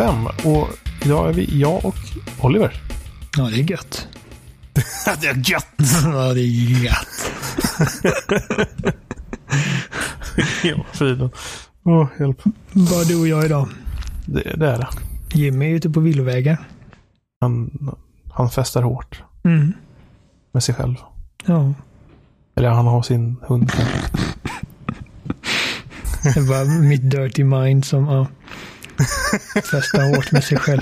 255 och idag är vi jag och Oliver. Ja, det är gött. det är gött! ja, det är gött. Hela friden. Åh, hjälp. Bara du och jag idag. Det, det är det. Jimmy är ute på villovägar. Han, han festar hårt Mm. med sig själv. Ja, Eller han har sin hund. det var mitt dirty mind som ja, festar hårt med sig själv.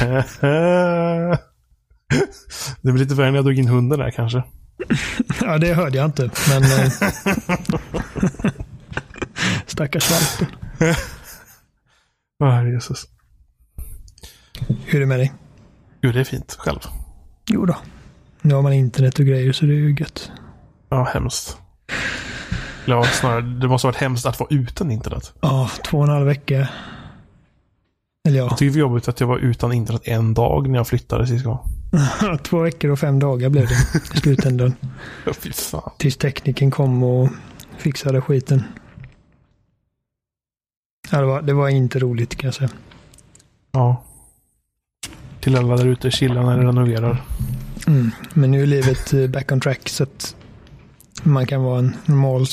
det blir lite värre när jag drog in hunden där kanske. Ja, det hörde jag inte, men... eh, Stackars valpen. Åh, Jesus. Hur är det med dig? Jo, det är fint. Själv. Jo då. Nu har man internet och grejer så det är ju gött. Ja, hemskt. Ja, snarare, det måste ha varit hemskt att vara utan internet. Ja, två och en halv vecka. Eller ja, Jag tycker det var jobbigt att jag var utan internet en dag när jag flyttade sist gång. två veckor och fem dagar blev det i slutändan. Ja, fy fan. Tills tekniken kom och fixade skiten. Ja, det, var, det var inte roligt kan jag säga. Ja. Till alla där ute, chilla när ni renoverar. Mm. Men nu är livet eh, back on track så att man kan vara en normal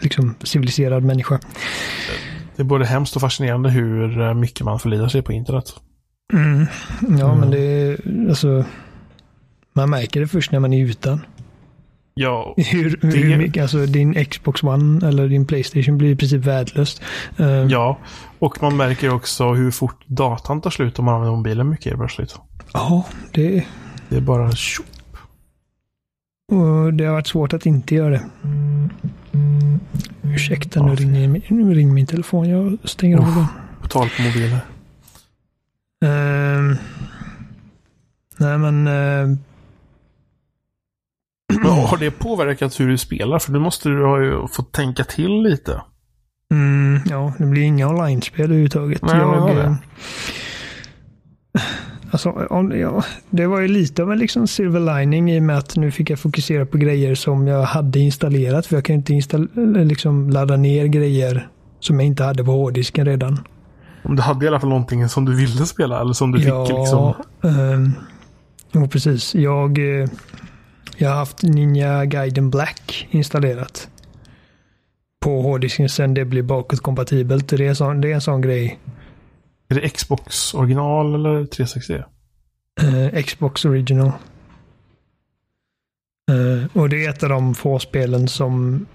liksom, civiliserad människa. Det är både hemskt och fascinerande hur eh, mycket man förlitar sig på internet. Mm. Ja, Mm. men det är alltså. Man märker det först när man är utan. Ja, Hur, Det- hur mycket, alltså din Xbox One eller din Playstation blir i princip värdelöst. Eh, ja. Och man märker också hur fort datan tar slut om man använder mobilen mycket plötsligt. ja, det, Det är bara tjo. och det har varit svårt att inte göra det. Ursäkta, nu ringer, nu ringer min telefon. Jag stänger av den. På tal på mobiler. Ehm, nej, men... eh, Men har det påverkat hur du spelar? För nu måste du ha ju fått tänka till lite. Mm, ja, det blir inga online-spel överhuvudtaget. Nej, jag eh, Alltså, om, ja, det var ju lite av en liksom silver lining i och med att nu fick jag fokusera på grejer som jag hade installerat. För jag kan inte install- liksom ladda ner grejer som jag inte hade på hårddisken redan. Om du hade i alla fall någonting som du ville spela eller som du fick liksom. ehm, jo, precis. Jag, eh, jag har haft Ninja Gaiden Black installerat. På hårddisken sen det blir bakåtkompatibelt. Det är, sån, det är en sån grej. Är det Xbox original eller 360? Eh, Xbox Original. Eh, och det är ett av de få spelen som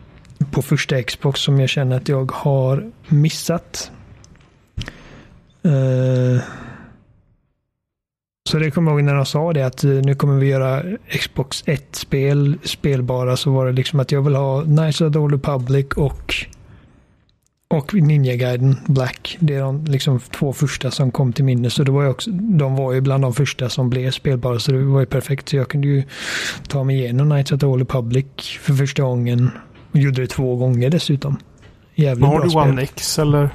på första Xbox som jag känner att jag har missat. Eh, så det kommer jag ihåg när de sa det att eh, nu kommer vi göra Xbox 1-spel spelbara så var det liksom att jag vill ha Nice of the Old Republic och och Ninja Gaiden Black. Det är de liksom två första som kom till minne. Så det var också, de var ju bland de första som blev spelbara. Så det var ju perfekt. Så jag kunde ju ta mig igenom Knights of the Old Republic för första gången. Och gjorde det två gånger dessutom. Jävligt Men har bra du spel. One X eller?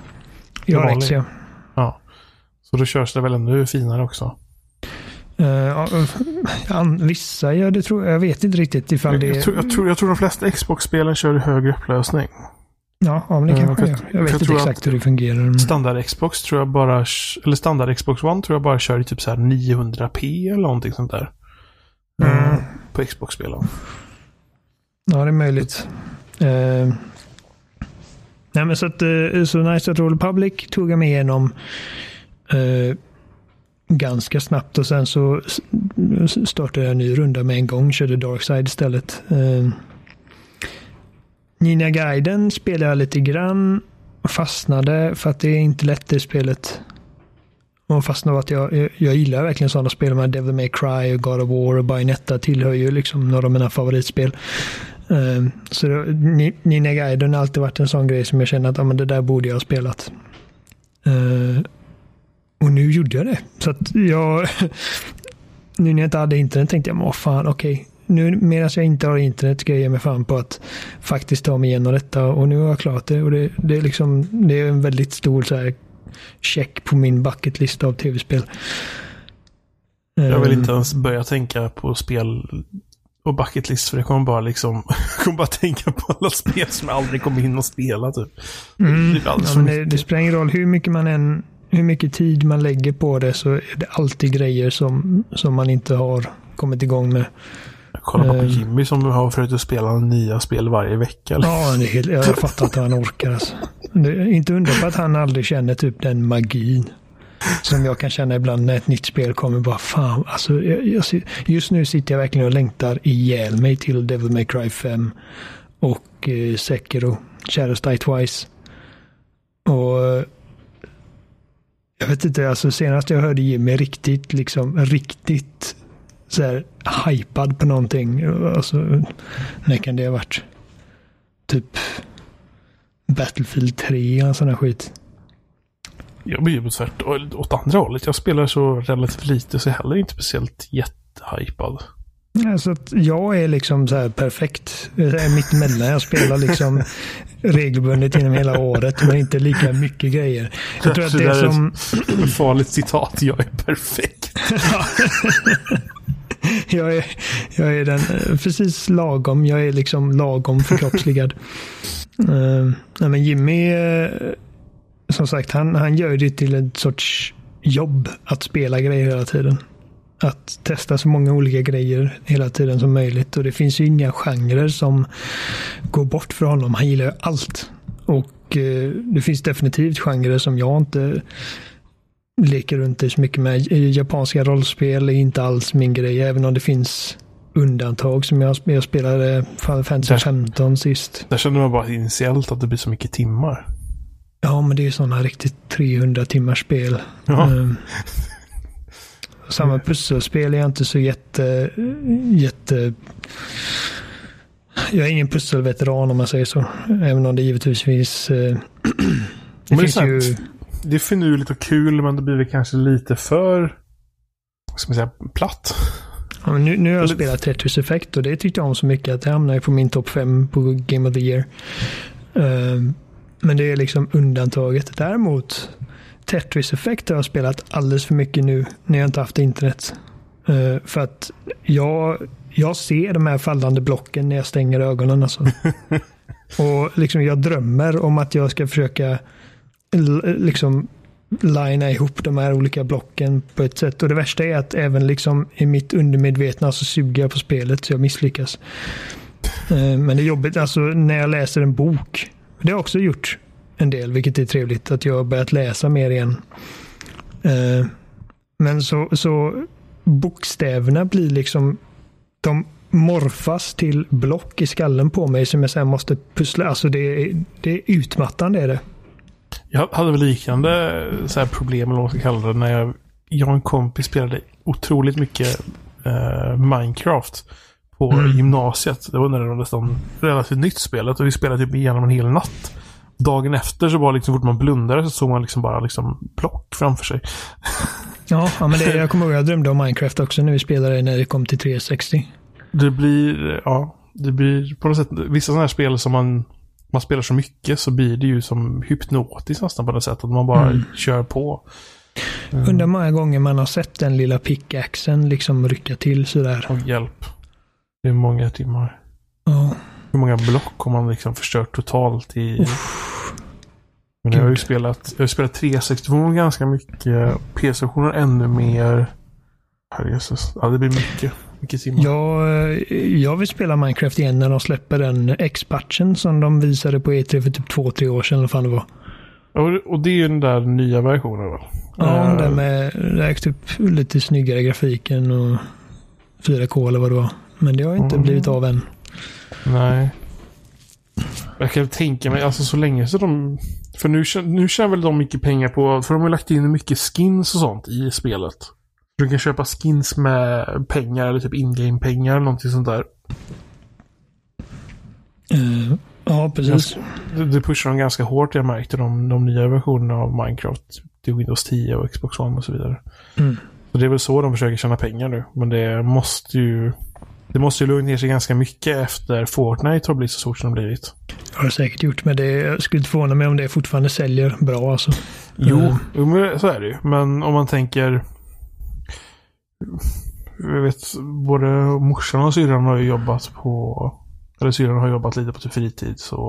Jag har? X, ja. Ja. Så då körs det väl ännu finare också. An- vissa, ja det tror jag. Jag vet inte riktigt ifall det Jag, tror, jag, tror, jag tror de flesta Xbox-spelen kör i högre upplösning. Ja, ja men det Ja, kanske jag. Jag för vet jag inte exakt hur det fungerar. Standard Xbox tror jag bara, eller standard Xbox One tror jag bara kör i typ så här 900p eller någonting sånt där. Mm. Eh, På Xbox-spelen. Ja, det är möjligt. Eh, nej, men så att eh, så Nice at Old Republic tog jag mig igenom eh, ganska snabbt och sen så startade jag en ny runda med en gång. Körde Darkside istället. Eh, Ninja Gaiden spelade jag lite grann. Fastnade för att det är inte lätt det spelet. Och fastnade att jag, jag, jag gillar verkligen sådana spel. Med Devil May Cry och God of War och Bayonetta tillhör ju liksom några av mina favoritspel. Ehm, så det, Ninja Gaiden har alltid varit en sån grej som jag känner att ah, men det där borde jag ha spelat. Uh, och nu gjorde jag det. Så att jag... nu när jag inte hade internet tänkte jag, men vad fan, okej. Nu medan jag inte har internet ska jag ge mig fan på att faktiskt ta mig igenom detta. Och nu har jag klarat det. Och det, det är liksom, det är en väldigt stor så här, check på min bucketlist av tv-spel. Jag vill Ehm, inte ens börja tänka på spel på bucket list för det kommer bara liksom, kommer bara tänka på alla spel som jag aldrig kommer hinna spela typ. Mm. Typ alldeles Ja, men det, det spelar ingen roll hur mycket man än hur mycket tid man lägger på det så är det alltid grejer som, som man inte har kommit igång med. Kolla på Ehm. Jimmy som har försökt att spela nya spel varje vecka. Ja, det är helt, jag fattar inte hur han orkar. Alltså. Inte undra på att han aldrig känner typ den magin. Som jag kan känna ibland när ett nytt spel kommer. Bara fan, alltså, jag, jag, just nu sitter jag verkligen och längtar ihjäl mig till Devil May Cry 5. Och eh, Sekiro, Shadows Die Twice. Och eh, jag vet inte, alltså senast jag hörde Jimmy riktigt, liksom riktigt så här hypad på någonting. Alltså, när kan det ha varit? Typ Battlefield 3 och sån här skit. Jag blir ju tvärt åt andra hållet. Jag spelar så relativt lite så jag är heller inte speciellt jättehypad. Alltså att jag är liksom så här perfekt. Jag är mitt emellan. Jag spelar liksom regelbundet genom hela året men inte lika mycket grejer. Jag tror att det där är som... ett farligt citat. Jag är perfekt. jag, är, jag är den eh, precis lagom. Jag är liksom lagom förkroppsligad. uh, nej men Jimmy, eh, som sagt, han, han gör det till en sorts jobb att spela grejer hela tiden. Att testa så många olika grejer hela tiden som möjligt. Och det finns ju inga genrer som går bort för honom. Han gillar ju allt. Och eh, det finns definitivt genrer som jag inte leker runt i så mycket med. Japanska rollspel är inte alls min grej, även om det finns undantag som jag, jag spelade Final Fantasy Där- 15 sist. Där känner man bara initiellt att det blir så mycket timmar. Ja, men det är sådana riktigt 300 timmars spel. Ehm, samma pusselspel är jag inte så jätte, jätte... Jag är ingen pusselveteran om man säger så. Även om det givetvis finns... eh, det Men det finns ju... Det är finurligt och kul men det blir väl kanske lite för... Vad ska man säga? Platt. Ja, nu, nu har jag spelat Tetris Effect och det tyckte jag om så mycket att det hamnar ju på min topp 5 på Game of the Year. Ehm, men det är liksom undantaget. Däremot Tetris Effect har jag spelat alldeles för mycket nu när jag inte haft internet. Ehm, för att jag, jag ser de här fallande blocken när jag stänger ögonen. Alltså. och liksom jag drömmer om att jag ska försöka liksom linea ihop de här olika blocken på ett sätt. Och det värsta är att även liksom i mitt undermedvetna så suger jag på spelet så jag misslyckas. Eh, men det är jobbigt alltså när jag läser en bok. Det har jag också gjort en del, vilket är trevligt. Att jag har börjat läsa mer igen. Eh, men så, så bokstäverna blir liksom de morfas till block i skallen på mig som jag sen måste pussla. Alltså det det är utmattande är det. Jag hade väl liknande så här problem, eller vad man ska kalla det, när jag, jag och en kompis spelade otroligt mycket eh, Minecraft på Mm. gymnasiet. Det var när det var nästan relativt nytt spelet och vi spelade typ igenom en hel natt. Dagen efter så var liksom, fort man blundade så såg man liksom bara liksom block framför sig. Ja, ja men det, jag kommer ihåg jag drömde om Minecraft också när vi spelade när det kom till 360. Det blir, ja, det blir på något sätt, vissa sådana här spel som man, man spelar så mycket så blir det ju som hypnotiskt nästan på något sätt. Att man bara Mm. kör på. Undrar många gånger man har sett den lilla pickaxen liksom rycka till sådär. Och hjälp. Det är många timmar. Ja, Hur många block har man liksom förstört totalt i... Men jag har ju spelat, jag har spelat 360 ganska mycket. PS-versionen ännu mer. Herrejösses. Ja, det blir mycket. Mycket timmar. jag, eh, jag vill spela Minecraft igen när de släpper den X-patchen som de visade på E3 för typ två, tre år sedan. eller vad fan det var. Och, det är ju den där nya versionen väl? Ja, Eh, den med det är typ lite snyggare grafiken och 4K eller vad det var. Men det har inte Mm. blivit av än. Nej. Jag kan tänka mig, alltså så länge så de... För nu, nu tjänar väl de mycket pengar på... För de har lagt in mycket skins och sånt i spelet. Du kan köpa skins med pengar eller typ in-game-pengar eller någonting sånt där. Eh, ja, precis. Det, det pushar de ganska hårt jag märkte de, de nya versionerna av Minecraft. Till Windows 10 och Xbox One och så vidare. Mm. Så det är väl så de försöker tjäna pengar nu. Men det måste ju... Det måste ju lugna ner sig ganska mycket efter Fortnite har blivit så stort som det blivit. Har det säkert gjort, men det jag skulle inte förvåna mig om det fortfarande säljer bra alltså. Jo, Mm. så är det ju. Men om man tänker... jag vet, både morsan och syrran har ju jobbat på eller syrran har jobbat lite på typ fritid. Så,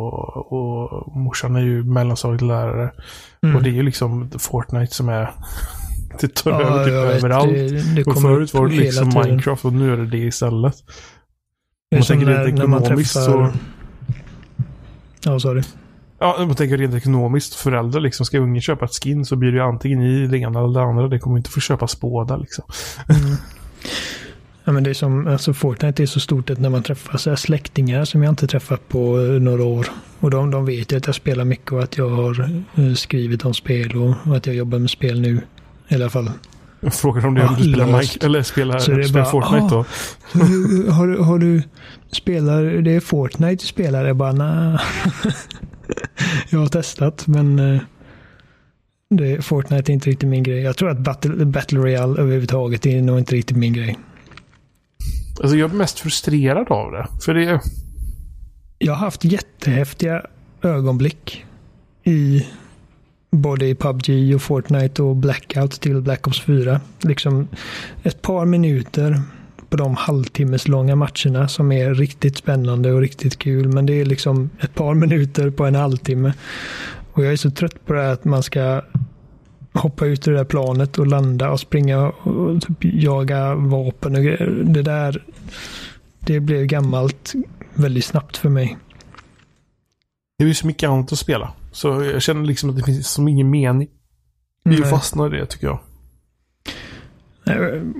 och morsan är ju mellanstadielärare. Mm. Och det är ju liksom Fortnite som är... Det tar ja, över typ överallt. Det, det och förut var det liksom tiden. Minecraft och nu är det det istället. Det är man tänker när, rent ekonomiskt träffar... så... Ja, sorry. Ja, om man tänker rent ekonomiskt. Föräldrar liksom, ska ungen köpa ett skin så blir det ju antingen i det ena eller det andra. Det kommer inte få köpas båda liksom. Mm. Ja, men det är som, alltså Fortnite är så stort att när man träffar så släktingar som jag inte träffat på eh, några år. Och de, de vet ju att jag spelar mycket och att jag har eh, skrivit om spel och, att jag jobbar med spel nu. I alla fall. Frågar om det ja, du spelar, Mike, eller spelar, så det spelar bara, Fortnite då? Ah, har, har du spelar, det är Fortnite du spelar? Jag bara nej. Jag har testat men eh, det, Fortnite är inte riktigt min grej. Jag tror att Battle, Battle Royale överhuvudtaget är nog inte riktigt min grej. Alltså jag är mest frustrerad av det. För det... Jag har haft jättehäftiga ögonblick i både i PubG och Fortnite och Blackout till Black Ops 4. Liksom ett par minuter på de halvtimmeslånga matcherna som är riktigt spännande och riktigt kul. Men det är liksom ett par minuter på en halvtimme. Och jag är så trött på det här att man ska hoppa ut ur det där planet och landa och springa och typ jaga vapen och grejer. Det där, det blev gammalt väldigt snabbt för mig. Det är ju så mycket annat att spela. Så jag känner liksom att det finns som ingen mening. Vi fastnar i det tycker jag.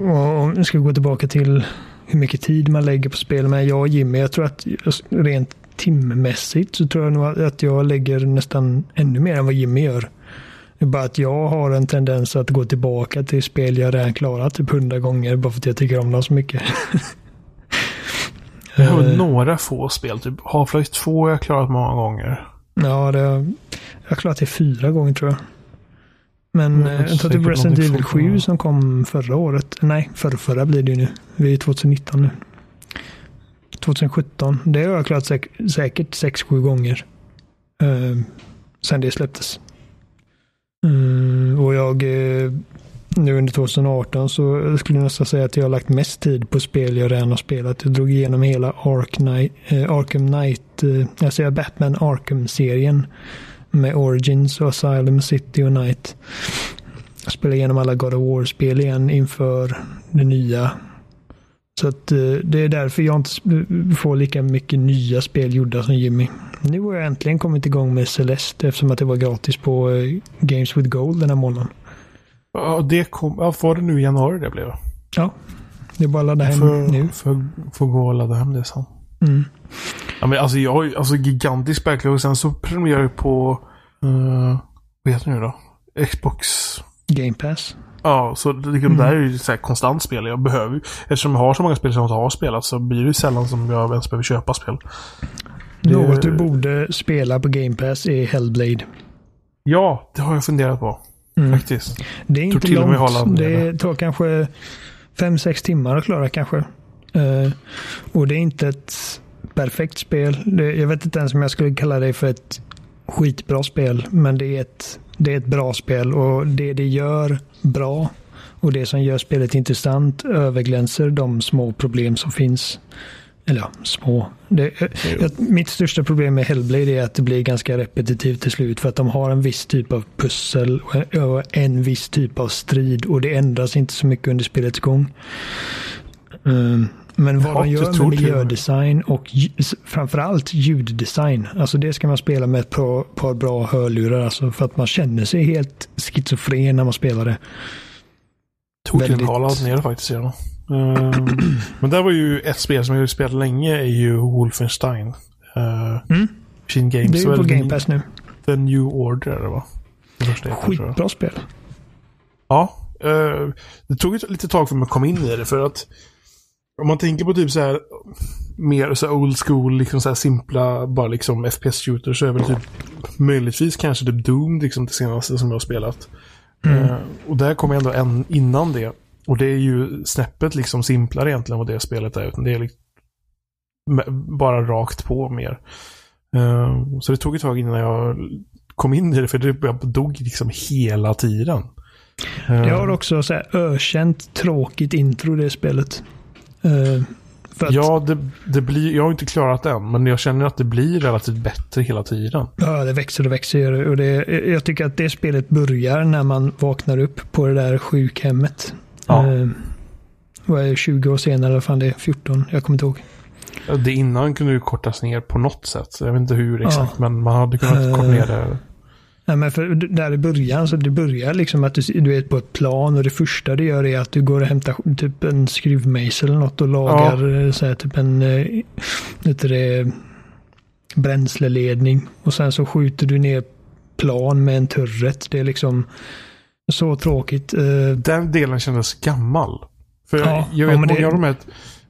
Om vi ska gå tillbaka till hur mycket tid man lägger på spel med jag och Jimmy. Jag tror att rent timmässigt så tror jag nog att jag lägger nästan ännu mer än vad Jimmy gör. Det är bara att jag har en tendens att gå tillbaka till spel jag redan klarat typ hundra gånger bara för att jag tycker om dem så mycket. jag har uh, några få spel. Typ Half-Life 2 har jag klarat många gånger. Ja, det, jag har klarat det fyra gånger tror jag. Men jag eh, tar typ Resident Evil 7 som kom förra året. Nej, förra, förra blir det ju nu. Vi är 2019 nu. 2017. Det har jag klarat säk säkert 6-7 gånger. Uh, sen det släpptes. Mm, och jag, eh, nu under 2018 så skulle jag nästan säga att jag har lagt mest tid på spel jag redan har spelat. Jag drog igenom hela Ark Knight, äh, Arkham Knight, jag säger Batman Arkham-serien. Med Origins och Asylum City och Night. Jag spelade igenom alla God of War-spel igen inför det nya. Så att det är därför jag inte får lika mycket nya spel gjorda som Jimmy. Nu har jag äntligen kommit igång med Celeste eftersom att det var gratis på eh, Games with Gold den här månaden. Ja, det kom, ja, var det nu i januari det blev? Ja. Det är bara att ladda hem för, nu. För, för gå och ladda hem det sen. Mm. Ja, men alltså jag har ju alltså gigantisk backlog och sen så prenumererar jag på, uh, vad heter det nu då? Xbox. Game Pass. Ja, så det, liksom, mm. där är ju så här konstant spel. Jag behöver Eftersom jag har så många spel som jag inte har spelat så blir det ju sällan som jag ens behöver köpa spel. Det... Något du borde spela på Game Pass är Hellblade. Ja, det har jag funderat på. Mm. Faktiskt. Det är inte långt. Det tar kanske 5-6 timmar att klara kanske. Uh, och det är inte ett perfekt spel. Jag vet inte ens om jag skulle kalla det för ett skitbra spel. Men det är ett, det är ett bra spel och det det gör bra och det som gör spelet intressant överglänser de små problem som finns. Eller ja, små. Det, jag, mitt största problem med Hellblade är att det blir ganska repetitivt till slut för att de har en viss typ av pussel och en viss typ av strid och det ändras inte så mycket under spelets gång. Um, men vad de gör med miljödesign och framförallt ljuddesign. Alltså det ska man spela med ett par, par bra hörlurar. Alltså för att man känner sig helt schizofren när man spelar det. Tokig ner faktiskt. Ja. Um, men det var ju ett spel som jag spelat länge är ju Wolfenstein. Uh, mm. Games. Det är ju på Game Pass nu. The New Order är det va? Skitbra spel. Ja. Uh, det tog ett litet tag för mig att komma in i det för att om man tänker på typ så här mer så här old school, liksom så här simpla, bara liksom FPS-shooter så är väl typ möjligtvis kanske typ Doom liksom det senaste som jag har spelat. Mm. Uh, och där kom jag ändå en innan det. Och det är ju snäppet liksom simplare egentligen vad det spelet är. Utan det är liksom bara rakt på mer. Uh, så det tog ett tag innan jag kom in i det, för det, jag dog liksom hela tiden. Det har också så här ökänt tråkigt intro det spelet. Uh, ja, det, det, blir, jag har inte klarat det än, men jag känner att det blir relativt bättre hela tiden. Ja, det växer och växer. Och det, jag tycker att det spelet börjar när man vaknar upp på det där sjukhemmet. Ja. Uh, vad är det, 20 år senare, eller fan det är 14, jag kommer inte ihåg. Det innan kunde ju kortas ner på något sätt. Jag vet inte hur exakt, ja. men man hade kunnat korta ner det. Nej, men för där i början, så det börjar liksom att du, du är på ett plan och det första du gör är att du går och hämtar typ en skruvmejsel eller något och lagar ja. Eh, så här, typ en vet eh, det, bränsleledning. Och sen så skjuter du ner plan med en turret. Det är liksom så tråkigt. Eh. Den delen kändes gammal. För jag, ja, jag vet ja, många, det... av de här,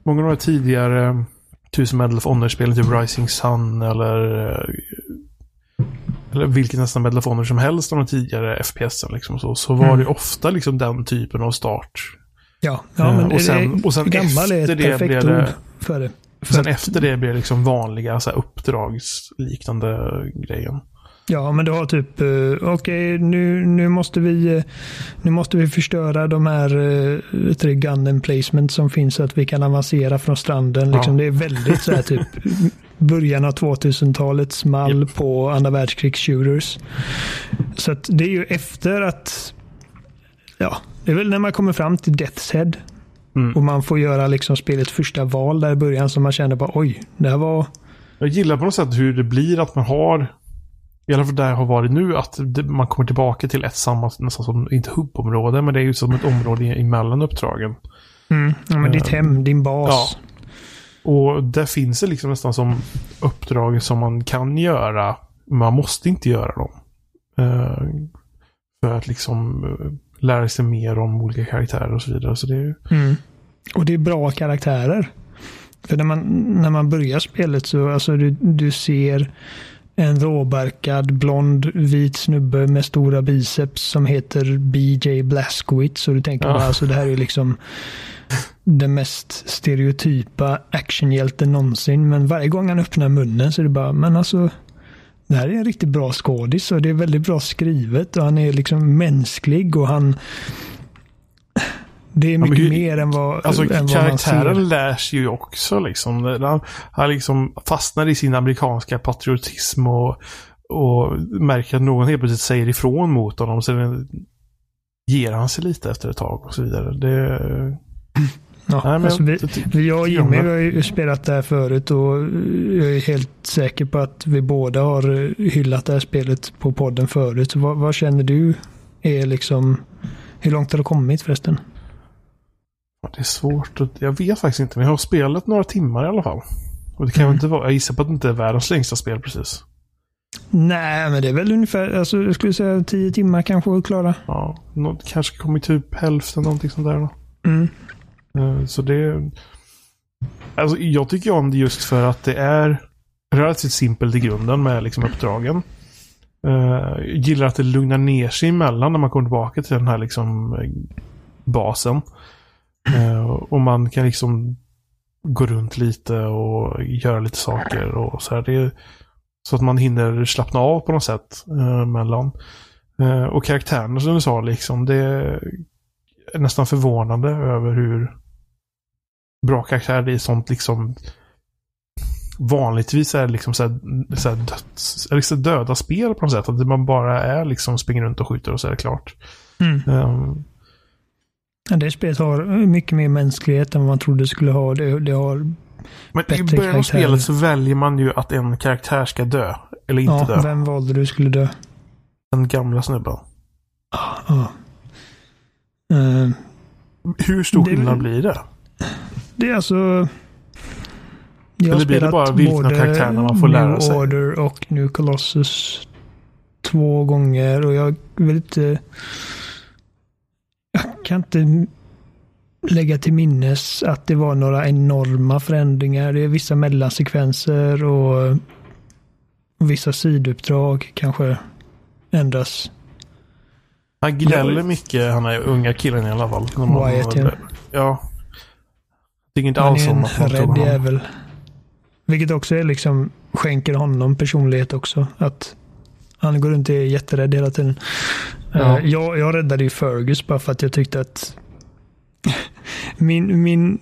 många av de här tidigare Tusen Medal of Honor-spelen, typ Rising Sun eller eller vilket nästan Honor som helst av de tidigare FPSen liksom så, så var mm. det ofta liksom den typen av start. Ja, ja men uh, och sen, och sen gammal är ett perfekt ord för det. För sen efter det blir det liksom vanliga så här, uppdragsliknande grejen. Ja, men du har typ, uh, okej, okay, nu, nu, måste vi, uh, nu måste vi förstöra de här tre gun placement som finns så att vi kan avancera från stranden. Liksom, ja. Det är väldigt så här typ början av 2000-talet small yep. på andra världskrigs-shooters. Så det är ju efter att, ja, det är väl när man kommer fram till Death's Head. Mm. Och man får göra liksom spelets första val där i början som man känner bara oj, det här var... Jag gillar på något sätt hur det blir att man har i alla fall där jag har varit nu, att man kommer tillbaka till ett samma, nästan som, inte hubbområde, men det är ju som ett område emellan uppdragen. Mm, ja, men ditt hem, din bas. Ja. Och där finns det liksom nästan som uppdrag som man kan göra. Man måste inte göra dem. Uh, för att liksom uh, lära sig mer om olika karaktärer och så vidare. Så det är... Mm. Och det är bra karaktärer. För när man, när man börjar spelet så alltså du, du ser en råbarkad blond vit snubbe med stora biceps som heter BJ Blazkowicz. Så du tänker ja. alltså det här är liksom den mest stereotypa actionhjälten någonsin. Men varje gång han öppnar munnen så är det bara, men alltså det här är en riktigt bra skådis och det är väldigt bra skrivet och han är liksom mänsklig och han det är mycket ja, hur, mer än vad, alltså, än vad karaktären lär sig ju också liksom. Han, han liksom fastnar i sin amerikanska patriotism och, och märker att någon helt plötsligt säger ifrån mot honom. Sen ger han sig lite efter ett tag och så vidare. Det, Ja, Nej, alltså vi, vi, jag och Jimmy har ju spelat det här förut och jag är helt säker på att vi båda har hyllat det här spelet på podden förut. Vad, vad känner du är liksom, hur långt har det kommit förresten? Det är svårt att, jag vet faktiskt inte, men jag har spelat några timmar i alla fall. Och det kan mm. inte vara, jag gissar på att det inte är världens längsta spel precis. Nej, men det är väl ungefär, alltså jag skulle säga tio timmar kanske att klara. Ja, kanske kommit typ hälften någonting sånt där. Mm. Eh, så det... Alltså jag tycker om det just för att det är relativt simpelt i grunden med liksom uppdragen. Uh, gillar att det lugnar ner sig emellan när man kommer tillbaka till den här liksom basen. Uh, och man kan liksom gå runt lite och göra lite saker och så här. Det så att man hinner slappna av på något sätt uh, mellan. Uh, och karaktärerna som du sa, liksom, det är nästan förvånande över hur bra karaktär det är sånt liksom vanligtvis är det liksom så här, så här döds, liksom döda spel på något sätt. Att man bara är liksom springer runt och skjuter och så är det klart. Mm. Um, det spelet har mycket mer mänsklighet än vad man trodde det skulle ha. Det, det har men i början av spelet så väljer man ju att en karaktär ska dö. Eller inte ja, dö. Vem valde du skulle dö? Den gamla snubben. Ja. Ah, uh, Hur stor skillnad blir det? Det är alltså... Jag har spelat bara vilken av karaktärerna man får New lära sig? Order och New Colossus två gånger och jag vill inte... Jag kan inte lägga till minnes att det var några enorma förändringar. Det är vissa mellansekvenser och vissa sidouppdrag kanske ändras. Han gnäller mycket, han är unga killen i alla fall. Wyatt, ja. ja. Tycker inte alls om att man rädd jävel. Vilket också är liksom, skänker honom personlighet också. Att Han går runt och är jätterädd hela tiden. Ja. Uh, jag, jag räddade ju Fergus bara för att jag tyckte att min, min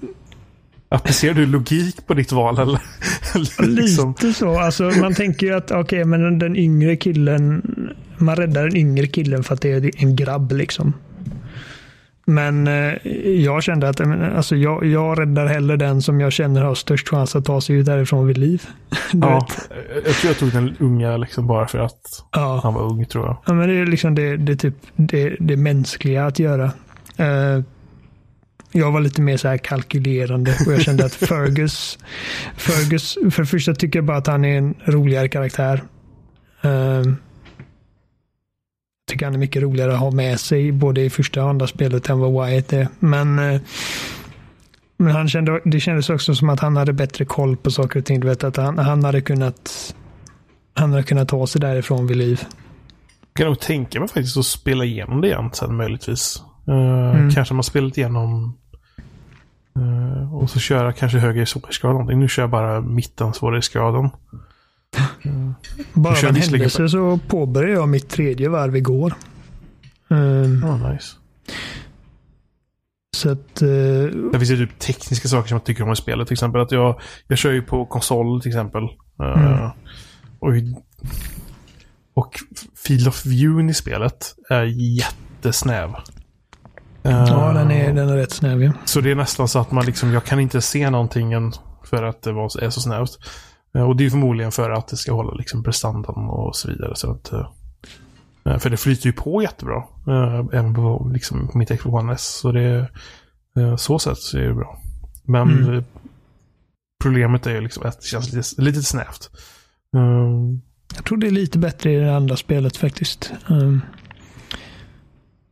Applicerar du logik på ditt val eller? liksom? Lite så. Alltså, man tänker ju att okay, men den, den yngre killen. Man räddar den yngre killen för att det är en grabb liksom. Men eh, jag kände att alltså, jag, jag räddar hellre den som jag känner har störst chans att ta sig ut därifrån vid liv. ja, jag tror jag tog den unga liksom bara för att ja. han var ung tror jag. Ja, men det är liksom det, det, typ, det, det mänskliga att göra. Uh, jag var lite mer så här kalkylerande och jag kände att Fergus, Fergus, för det första tycker jag bara att han är en roligare karaktär. Uh, tycker han är mycket roligare att ha med sig både i första och andra spelet än vad Wyatt är. Men, uh, men han kände, det kändes också som att han hade bättre koll på saker och ting. Du vet att han, han hade kunnat han hade kunnat ta sig därifrån vid liv. Jag kan nog tänka mig faktiskt att spela igenom det igen sen möjligtvis. Uh, mm. Kanske man spelat igenom uh, och så köra kanske högre svårighetsgrad. Nu kör jag bara mitten svårighetsgraden. Uh, bara av en händelse så påbörjade jag mitt tredje varv igår. Um, oh, nice. Så att... Uh, det finns ju typ tekniska saker som jag tycker om i spelet. Till exempel att jag, jag kör ju på konsol till exempel. Mm. Och, och Field of View i spelet är jättesnäv. Ja, den är, den är rätt snäv ja. Så det är nästan så att man liksom, jag kan inte se någonting för att det var, är så snävt. Och det är förmodligen för att det ska hålla liksom prestandan och så vidare. Så att, eh, för det flyter ju på jättebra. Eh, även på liksom, mitt Xbox One S. Så det eh, så sätt så är det bra. Men mm. problemet är ju liksom att det känns lite, lite snävt. Jag tror det är lite bättre i det andra spelet faktiskt. Um,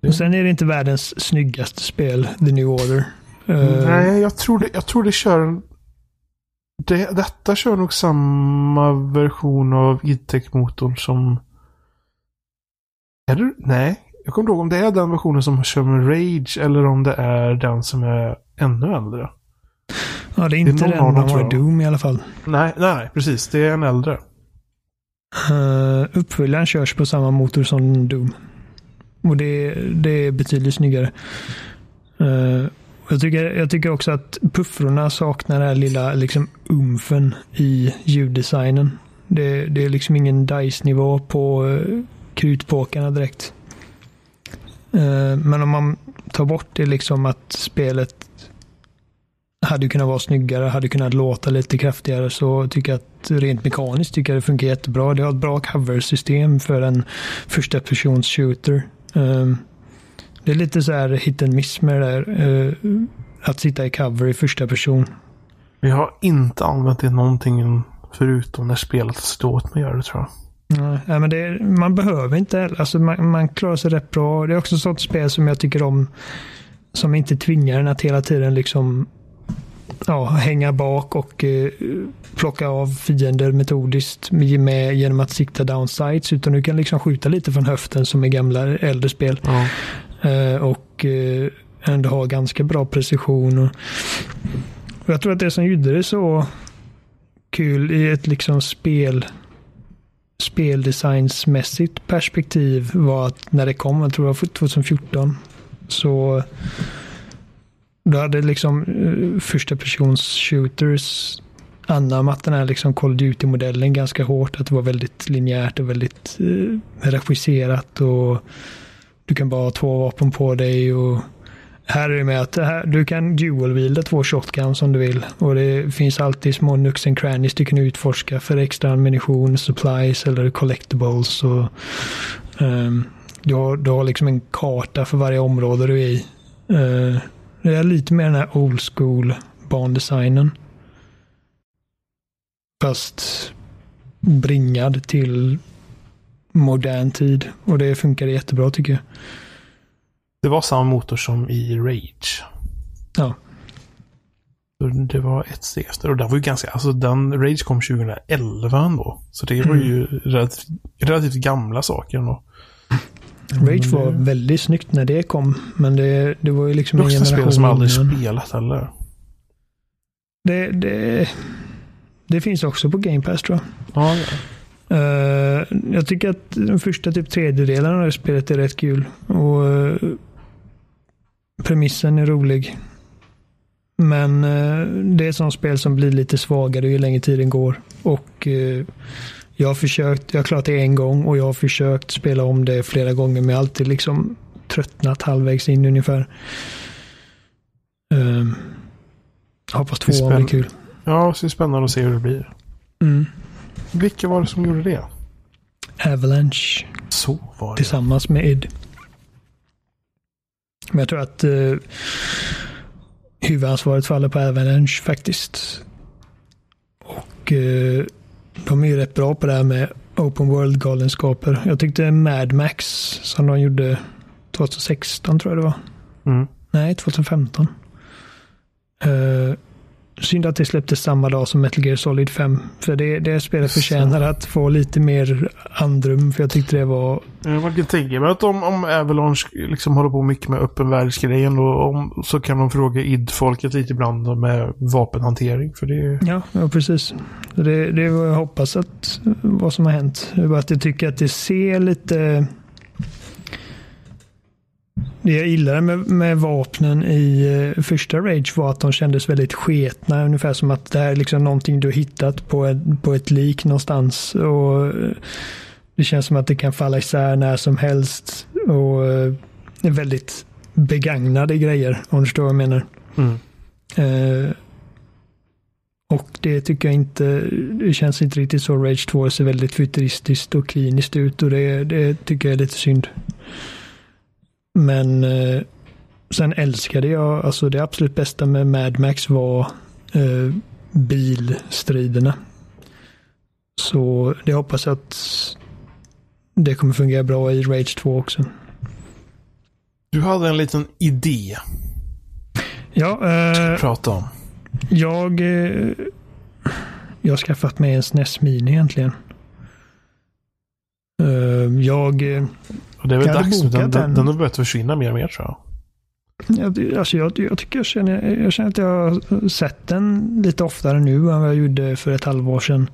och sen är det inte världens snyggaste spel, The New Order. Uh, Nej, jag tror det, jag tror det kör... Det, detta kör nog samma version av idtech-motorn som... Är det? Nej. Jag kommer inte ihåg om det är den versionen som kör med Rage eller om det är den som är ännu äldre. Ja, det är inte det är den man har i Doom i alla fall. Nej, nej, precis. Det är en äldre. Uh, uppföljaren körs på samma motor som Doom. Och det, det är betydligt snyggare. Uh, jag, tycker, jag tycker också att puffrorna saknar den här lilla liksom, umfen i ljuddesignen. Det, det är liksom ingen DICE-nivå på uh, krutpåkarna direkt. Uh, men om man tar bort det liksom att spelet hade kunnat vara snyggare, hade kunnat låta lite kraftigare så tycker jag att rent mekaniskt tycker jag det funkar jättebra. Det har ett bra cover-system för en första persons shooter. Um, det är lite så här hit and miss med det där. Uh, att sitta i cover i första person. Vi har inte använt det någonting förutom när spelet stått med gör det tror jag. Nej, men det, man behöver inte alltså man, man klarar sig rätt bra. Det är också ett sånt spel som jag tycker om. Som inte tvingar en att hela tiden liksom ja, hänga bak och eh, plocka av fiender metodiskt med, genom att sikta downsides. Utan du kan liksom skjuta lite från höften som i gamla äldre spel. Ja. Eh, och eh, ändå ha ganska bra precision. Och, jag tror att det som gjorde det så kul i ett liksom spel speldesignsmässigt perspektiv var att när det kom, jag tror det var 2014, så då hade liksom eh, första persons shooters anammat den här liksom Call of Duty-modellen ganska hårt. Att det var väldigt linjärt och väldigt eh, regisserat och du kan bara ha två vapen på dig. och här är det med att här, du kan dual-wielda två shotguns om du vill. Och det finns alltid små nux and crannies du kan utforska för extra ammunition, supplies eller collectibles. Och, um, du, har, du har liksom en karta för varje område du är i. Uh, det är lite mer den här old school bandesignen. Fast bringad till modern tid. Och det funkar jättebra tycker jag. Det var samma motor som i Rage. Ja. Det var ett steg efter. Och det var ju ganska, alltså den Rage kom 2011 ändå. Så det var ju mm. relativt, relativt gamla saker ändå. Rage var väldigt snyggt när det kom. Men det, det var ju liksom en generation. spel som aldrig spelat heller. Det, det, det finns också på Game Pass tror jag. Ja, ja. Uh, jag tycker att den första typ tredjedelen av det spelet är rätt kul. Och uh, Premissen är rolig. Men uh, det är ett sånt spel som blir lite svagare ju längre tiden går. Och jag har försökt, jag har klarat det en gång och jag har försökt spela om det flera gånger men jag har alltid liksom tröttnat halvvägs in ungefär. Uh, hoppas tvåan blir kul. Ja, det är spännande att se hur det blir. Mm. Vilka var det som gjorde det? Avalanche. Så var det. Tillsammans med Id. Men jag tror att uh, huvudansvaret faller på Avalanche faktiskt. Och uh, de är ju rätt bra på det här med open world-galenskaper. Jag tyckte Mad Max som de gjorde 2016 tror jag det var. Mm. Nej, 2015. Uh, synd att det släpptes samma dag som Metal Gear Solid 5. För det, det spelet förtjänar att få lite mer andrum. För jag tyckte det var... Man kan tänka mig att om, om Avalanche liksom håller på mycket med öppen världsgrejen och om, så kan de fråga id-folket lite ibland med vapenhantering. För det... Ja, ja precis. Det, det är vad jag hoppas att vad som har hänt. Att jag tycker att det ser lite det jag gillade med, med vapnen i uh, första Rage var att de kändes väldigt sketna. Ungefär som att det här är liksom någonting du hittat på ett, på ett lik någonstans. Och uh, Det känns som att det kan falla isär när som helst. Och uh, är väldigt begagnade grejer, om du förstår vad jag menar. Mm. och det tycker jag inte, det känns inte riktigt så. Rage 2 ser väldigt futuristiskt och kliniskt ut och det, det tycker jag är lite synd. Men eh, sen älskade jag, alltså det absolut bästa med Mad Max var eh, bilstriderna. Så det hoppas jag att det kommer fungera bra i Rage 2 också. Du hade en liten idé. Ja. Eh, prata om. Jag, eh, jag har skaffat mig en SNES Mini egentligen. Eh, jag eh, och det är väl dags nu. Den, den, den har börjat försvinna mer och mer tror jag. Ja, alltså jag, jag tycker jag känner, jag känner att jag har sett den lite oftare nu än vad jag gjorde för ett halvår sedan.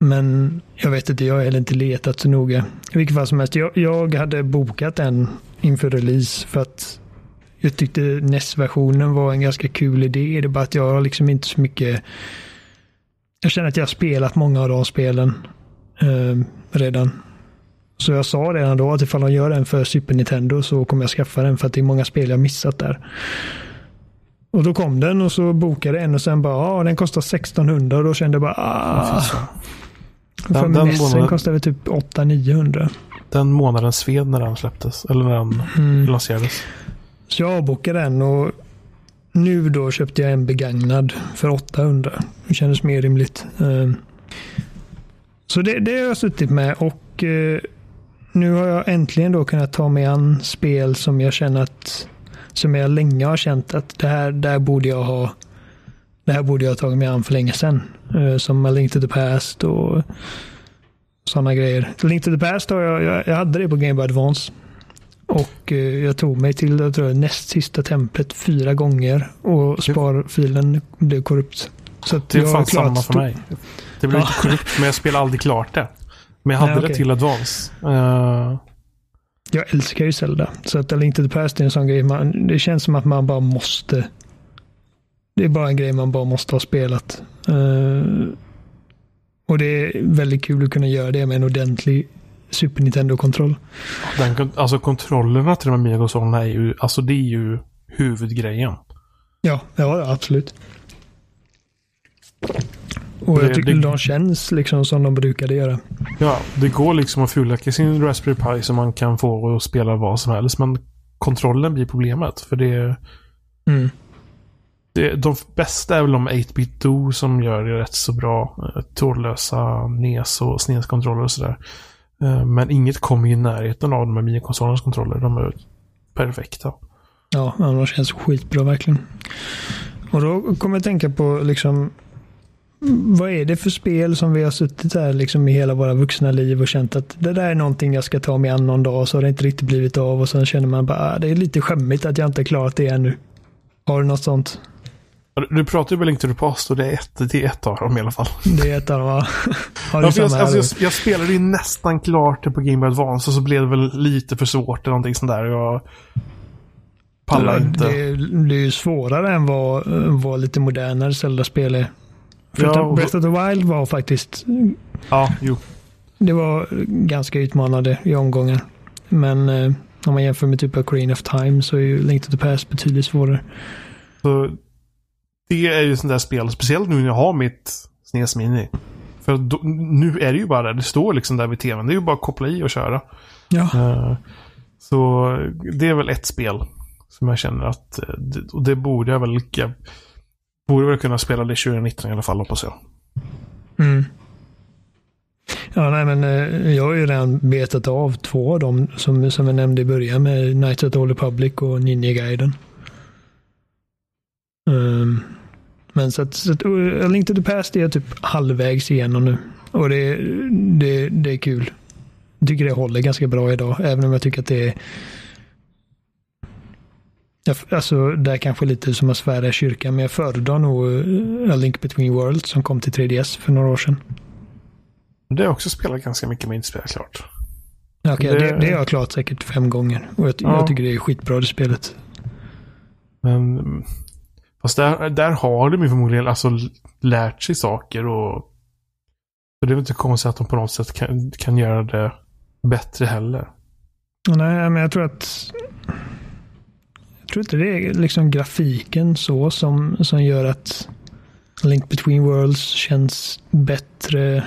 Men jag vet inte, jag har heller inte letat så noga. I vilket fall som helst, jag, jag hade bokat den inför release för att jag tyckte NES-versionen var en ganska kul idé. Det är bara att jag har liksom inte så mycket... Jag känner att jag har spelat många av de spelen eh, redan. Så jag sa redan då att ifall de gör en för Super Nintendo så kommer jag skaffa den för att det är många spel jag missat där. Och då kom den och så bokade en och sen bara, ja den kostar 1600 och då kände jag bara, ah. Den, för den månaden, kostade väl typ 800-900. Den månaden sved när den släpptes, eller när den mm. lanserades. Så jag avbokade den och nu då köpte jag en begagnad för 800. Det kändes mer rimligt. Ehm, så det, det har jag suttit med och eh, nu har jag äntligen då kunnat ta mig an spel som jag känner att som jag länge har känt att det här, där borde jag ha det här borde jag ha tagit mig an för länge sedan. Uh, som A Link to the Past och sådana grejer. Link to the Past har jag, jag, jag hade det på Game Boy Advance. Och uh, jag tog mig till jag tror, näst sista templet fyra gånger och sparfilen blev korrupt. Så det är fan samma för mig. Det blev ja. inte korrupt men jag spelade aldrig klart det. Men jag hade Nej, okay. det till Advance. Uh... Jag älskar ju Zelda. Så att A Link to the Past är en sån grej. Man, det känns som att man bara måste. Det är bara en grej man bara måste ha spelat. Uh... Och det är väldigt kul att kunna göra det med en ordentlig Super Nintendo-kontroll. alltså kontrollerna till de här minikonsolerna är ju, alltså det är ju huvudgrejen. Ja, ja absolut. Och jag tycker det, de känns liksom som de brukade göra. Ja, det går liksom att fullacka sin Raspberry Pi så man kan få att spela vad som helst. Men kontrollen blir problemet. För det... Mm. det de bästa är väl de 8-bit Do som gör det rätt så bra. Eh, trådlösa NES och SNES-kontroller och sådär. Eh, men inget kommer i närheten av de här minikonsolernas kontroller. De är perfekta. Ja, de känns skitbra verkligen. Och då kommer jag tänka på liksom vad är det för spel som vi har suttit här liksom i hela våra vuxna liv och känt att det där är någonting jag ska ta mig an någon dag och så har det inte riktigt blivit av och sen känner man bara ah, det är lite skämmigt att jag inte klarat det ännu. Har du något sånt? Du pratar ju väl inte Past och det är ett, det är ett av dem i alla fall. Det är ett av dem, va? Har du Ja, jag, alltså, jag, jag spelade ju nästan klart det på Game Boy Advance och så blev det väl lite för svårt eller någonting sånt där. Jag pallar inte. Det, det är ju svårare än vad, vad lite modernare Zelda-spel är. För Ja, och- Breath of the Wild var faktiskt Ja, jo. Det var ganska utmanande i omgångar. Men eh, om man jämför med typ Ocarina of Time så är ju Link to the Past betydligt svårare. Så det är ju sånt där spel, speciellt nu när jag har mitt SNES Mini. För då, nu är det ju bara det står liksom där vid tvn. Det är ju bara att koppla i och köra. Ja, Eh, Så det är väl ett spel som jag känner att, eh, det- och det borde jag väl, jag borde väl kunna spela det 2019 i alla fall hoppas jag. mm. ja nej, men eh, jag har ju redan betat av två av dem som, som jag nämnde i början med Knights of the Old Republic och Ninja-guiden. Um, ehm, men så att, så att uh, A Link to the Past är jag typ halvvägs igenom nu. Och det, det, det är kul. Jag tycker det håller ganska bra idag, även om jag tycker att det är jag, alltså, det är kanske lite som att svära i kyrkan, men jag föredrar nog uh, A Link Between Worlds som kom till 3DS för några år sedan. Det har jag också spelat ganska mycket men inte spelat klart. Okej, Det- det, det har jag klart säkert fem gånger. Och jag, Ja. jag tycker det är skitbra det spelet. Men fast där, där har de ju förmodligen alltså lärt sig saker och så det är väl inte konstigt att de på något sätt kan, kan göra det bättre heller. Nej, men jag tror att tror inte det är liksom grafiken så som, som gör att Link Between Worlds känns bättre.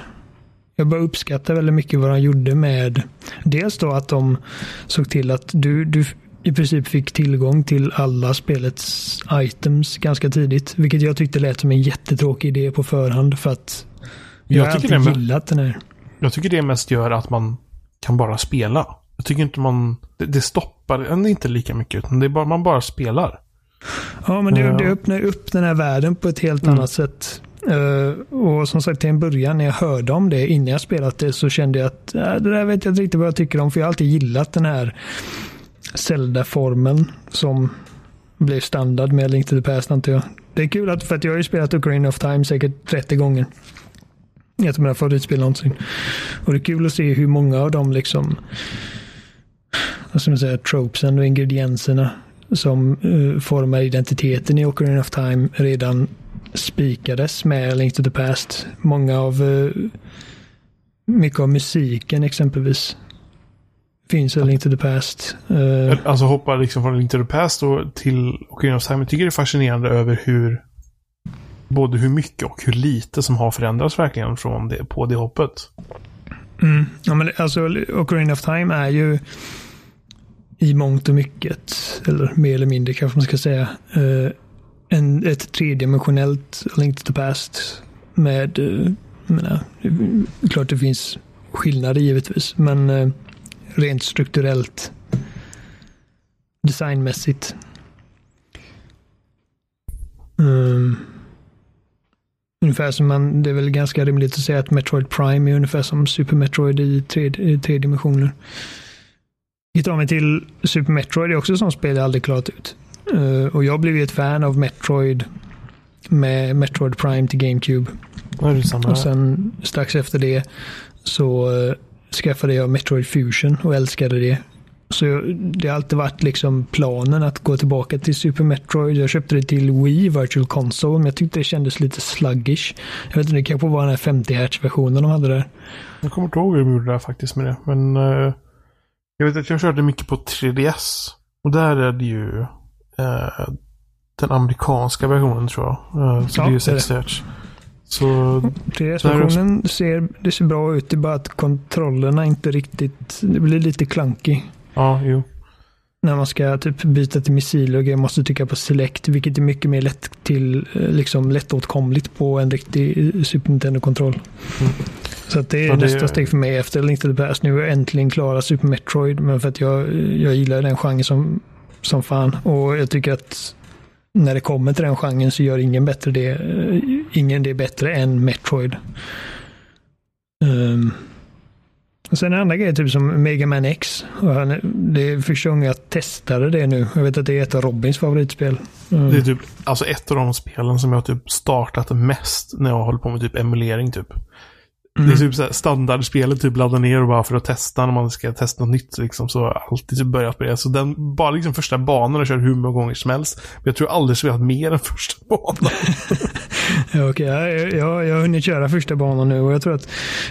Jag bara uppskattar väldigt mycket vad de gjorde med dels då att de såg till att du, du i princip fick tillgång till alla spelets items ganska tidigt. Vilket jag tyckte lät som en jättetråkig idé på förhand för att jag, Jag har alltid gillat den här. Jag tycker det mest gör att man kan bara spela. Jag tycker inte man... Det, det stoppar en inte lika mycket utan det är bara, man bara spelar. Ja, men det, Ja. det öppnar upp den här världen på ett helt Mm. annat sätt. Eh, och som sagt till en början när jag hörde om det innan jag spelat det så kände jag att äh, det där vet jag inte riktigt vad jag tycker om. För jag har alltid gillat den här Zelda-formen som blev standard med Link to the Past antar jag. Det är kul att, för att jag har ju spelat Ocarina of Time säkert 30 gånger. Ett av mina favoritspel någonsin. Och det är kul att se hur många av dem liksom vad ska man säga, tropesen och ingredienserna som eh, formar identiteten i Ocarina of Time redan spikades med Link to the Past. Många av uh, mycket av musiken exempelvis finns i Link to the Past. Eh, Alltså hoppa liksom från Link to the Past till Ocarina of Time. Jag tycker det är fascinerande över hur både hur mycket och hur lite som har förändrats verkligen från det, på det hoppet. Mm. Ja, men alltså, Ocarina of Time är ju i mångt och mycket, eller mer eller mindre kanske man ska säga, eh, en, ett tredimensionellt Link to the Past med, eh, menar, det är klart det finns skillnader givetvis, men eh, rent strukturellt, designmässigt. Um, Ungefär som man, det är väl ganska rimligt att säga att Metroid Prime är ungefär som Super Metroid i tre, i tre dimensioner. Vi tar mig till Super Metroid, det är också ett sånt spel jag aldrig klarat ut. Eh, och jag blev ju ett fan av Metroid med Metroid Prime till GameCube. Det det Och sen strax efter det så uh, skaffade jag Metroid Fusion och älskade det. Så det har alltid varit liksom planen att gå tillbaka till Super Metroid. Jag köpte det till Wii Virtual Console men jag tyckte det kändes lite sluggish. Jag vet inte, det kanske var den här 50 Hz versionen de hade där. Jag kommer inte ihåg hur de gjorde där faktiskt med det. Men eh, jag vet att jag körde mycket på 3DS. Och där är det ju eh, den amerikanska versionen tror jag. Eh, så Ja, det är ju det är 60 Hz. Så 3DS-versionen ser, det ser bra ut, det är bara att kontrollerna inte riktigt, det blir lite clunky. ja, jo. när man ska typ byta till missiler och grejer måste trycka på select, vilket är mycket mer lätt till, eh, liksom lättåtkomligt på en riktig Super Nintendo-kontroll. Mm. Så att det är det- nästa steg för mig efter Link to the Past. Nu är jag äntligen klara Super Metroid, men för att jag, jag gillar den genren som, som fan. Och jag tycker att när det kommer till den genren så gör ingen bättre det, eh, ingen det bättre än Metroid. Ehm, Och sen en andra grej, typ som Mega Man X. Och han, det är första gången jag testade det nu. Jag vet att det är ett av Robins favoritspel. Mm. Det är typ alltså ett av de spelen som jag typ startat mest när jag håller på med typ emulering typ. Mm. Det är typ så standardspelet, typ ladda ner och bara för att testa när man ska testa något nytt liksom. Så har jag alltid typ börjat med det. Så den, bara liksom första banan har jag kört hur många gånger som helst. Men jag tror aldrig spelat mer än första banan. ja, okay. jag, jag, jag har hunnit köra första banan nu och jag tror att,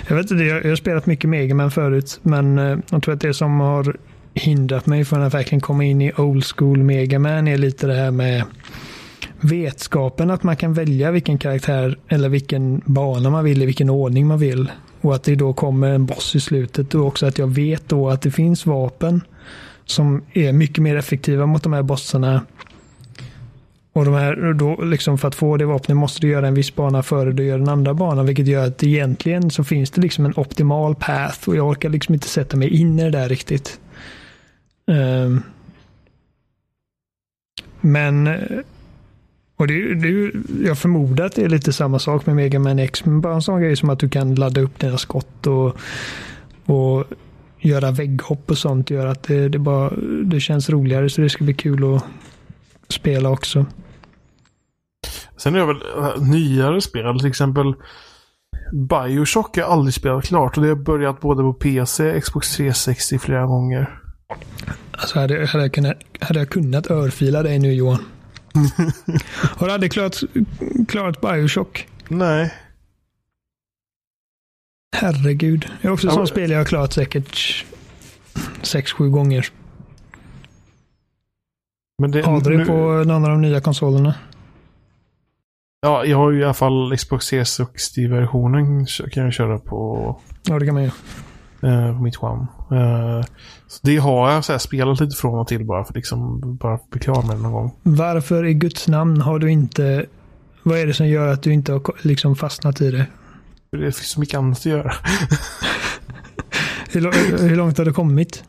jag vet inte, jag, jag har spelat mycket Mega Man förut. Men eh, jag tror att det som har hindrat mig från att verkligen komma in i old school Mega Man är lite det här med vetskapen att man kan välja vilken karaktär eller vilken bana man vill i vilken ordning man vill. Och att det då kommer en boss i slutet och också att jag vet då att det finns vapen som är mycket mer effektiva mot de här bossarna. Och de här, då liksom för att få det vapnet måste du göra en viss bana före du gör den andra banan. Vilket gör att egentligen så finns det liksom en optimal path och jag orkar liksom inte sätta mig in i det där riktigt. Um, men och det, det, jag förmodar att det är lite samma sak med Mega Man X. Men bara en sån grej som att du kan ladda upp dina skott och, och göra vägghopp och sånt gör att det, det, bara, det känns roligare. Så det ska bli kul att spela också. Sen är det väl äh, nyare spel, till exempel Bioshock har jag aldrig spelat klart och det har börjat både på PC, Xbox 360 flera gånger. Alltså hade, hade, jag, kunnat, hade jag kunnat örfila dig nu Johan? Har du aldrig klarat, klarat Bioshock? Nej. Herregud. Det är också ja, sånt spel jag har klarat säkert sex sju gånger. Men det, har du det på någon av de nya konsolerna? Ja, jag har ju i alla fall Xbox 360-versionen kan jag köra på. Ja, det kan man ju. Eh, på mitt One. Eh, så det har jag så här, spelat lite från och till bara för liksom bara bli klar med det någon gång. Varför i Guds namn har du inte... Vad är det som gör att du inte har liksom fastnat i det? Det finns så mycket annat att göra. hur, hur, långt har du kommit?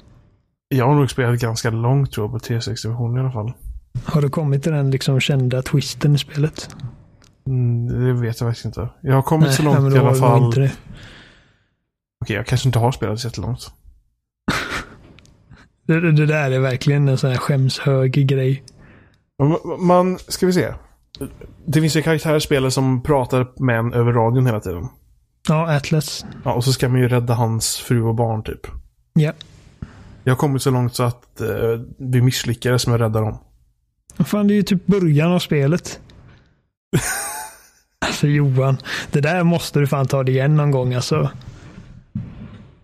Jag har nog spelat ganska långt tror jag på 360-versionen i alla fall. Har du kommit till den liksom kända twisten i spelet? Mm, det vet jag faktiskt inte. Jag har kommit Nej, så långt i alla fall. Okej, jag kanske inte har spelat så jättelångt. det, det där är verkligen en sån här skämshög grej. Man, ska vi se. Det finns ju karaktärer i spelet som pratar med en över radion hela tiden. Ja, Atlas. Ja, och så ska man ju rädda hans fru och barn typ. Ja. Jag har kommit så långt så att eh, vi misslyckades med att rädda dem. Fan, det är ju typ början av spelet. alltså Johan, det där måste du fan ta det igen någon gång alltså.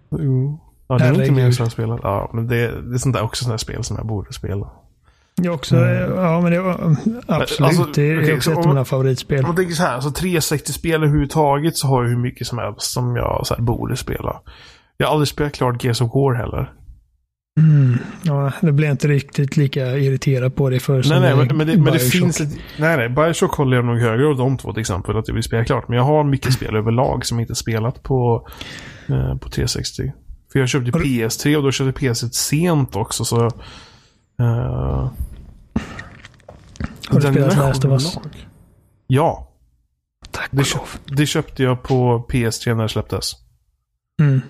Jo. Ja, det är inte mer som jag spelat. Ja, men det, det är sånt där också sådana spel som jag borde spela. Jag också, mm. ja men det var absolut. Alltså, det är okay, också ett av mina favoritspel. Om man tänker så här, så 360-spel överhuvudtaget så har jag hur mycket som helst som jag så här, borde spela. Jag har aldrig spelat klart Gears of War heller. Mm. Ja, det blev inte riktigt lika irriterad på det för Nej, nej, men, men, det, men det finns ett, Nej, nej. Bioshock håller jag nog högre av de två till exempel. Att jag vill spela klart. Men jag har mycket spel överlag som inte spelat på, eh, på 360. För jag köpte PS3 och då köpte PS1 sent också så... Uh, har du spelat Last of Us? Ja. Tack det, köp, det köpte jag på PS3 när det släpptes. Mm.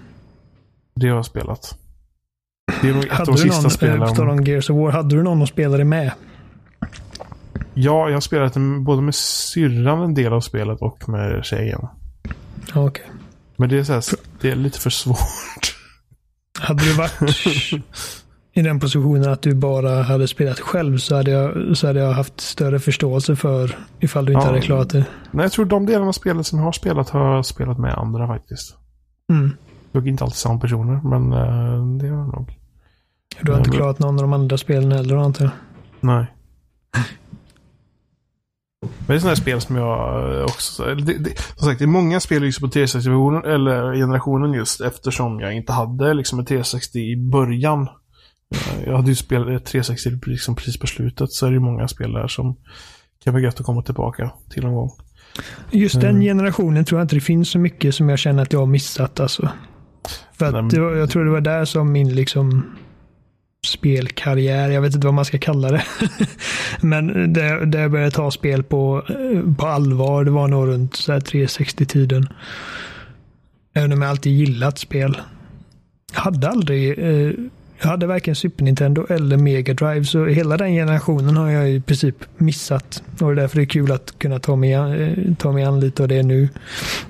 Det har jag spelat. Det är nog ett hade av de sista spelen. På Gears of War, hade du någon att spela det med? Ja, jag har spelat både med syrran en del av spelet och med tjejen. Okej. Okay. Men det är, så här, det är lite för svårt. Hade du varit i den positionen att du bara hade spelat själv så hade jag, så hade jag haft större förståelse för ifall du inte ja. hade klarat det. Nej, jag tror de delarna av spelet som jag har spelat har jag spelat med andra faktiskt. Mm. Dock inte alltid samma personer, men uh, det har jag nog. Du har inte men... klarat någon av de andra spelen heller antar jag? Nej. Men det är sådana här spel som jag också... Det, det, som sagt, det är många spel liksom på 360-generationen, eller generationen just, eftersom jag inte hade liksom en 360 i början. Jag hade ju spelat 360 liksom precis på slutet, så är det många spel där som kan vara gött att komma tillbaka till någon gång. Just den generationen tror jag inte det finns så mycket som jag känner att jag har missat alltså. För att Nej, var, jag tror det var där som min liksom spelkarriär, jag vet inte vad man ska kalla det. Men det, det jag började ta spel på, på allvar, det var nog runt 360-tiden. Även om jag alltid gillat spel. jag hade aldrig, eh, jag hade varken Super Nintendo eller Mega Drive så hela den generationen har jag i princip missat. Och det är därför det är kul att kunna ta mig, eh, ta mig an lite av det nu.